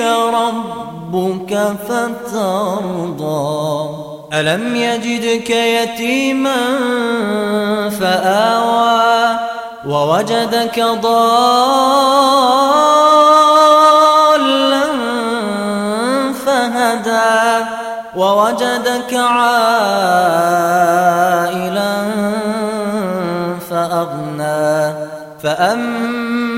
ربك فترضى. ألم يجدك يتيما فآوى ووجدك ضالا فهدى ووجدك عائلا فأغنى. فأما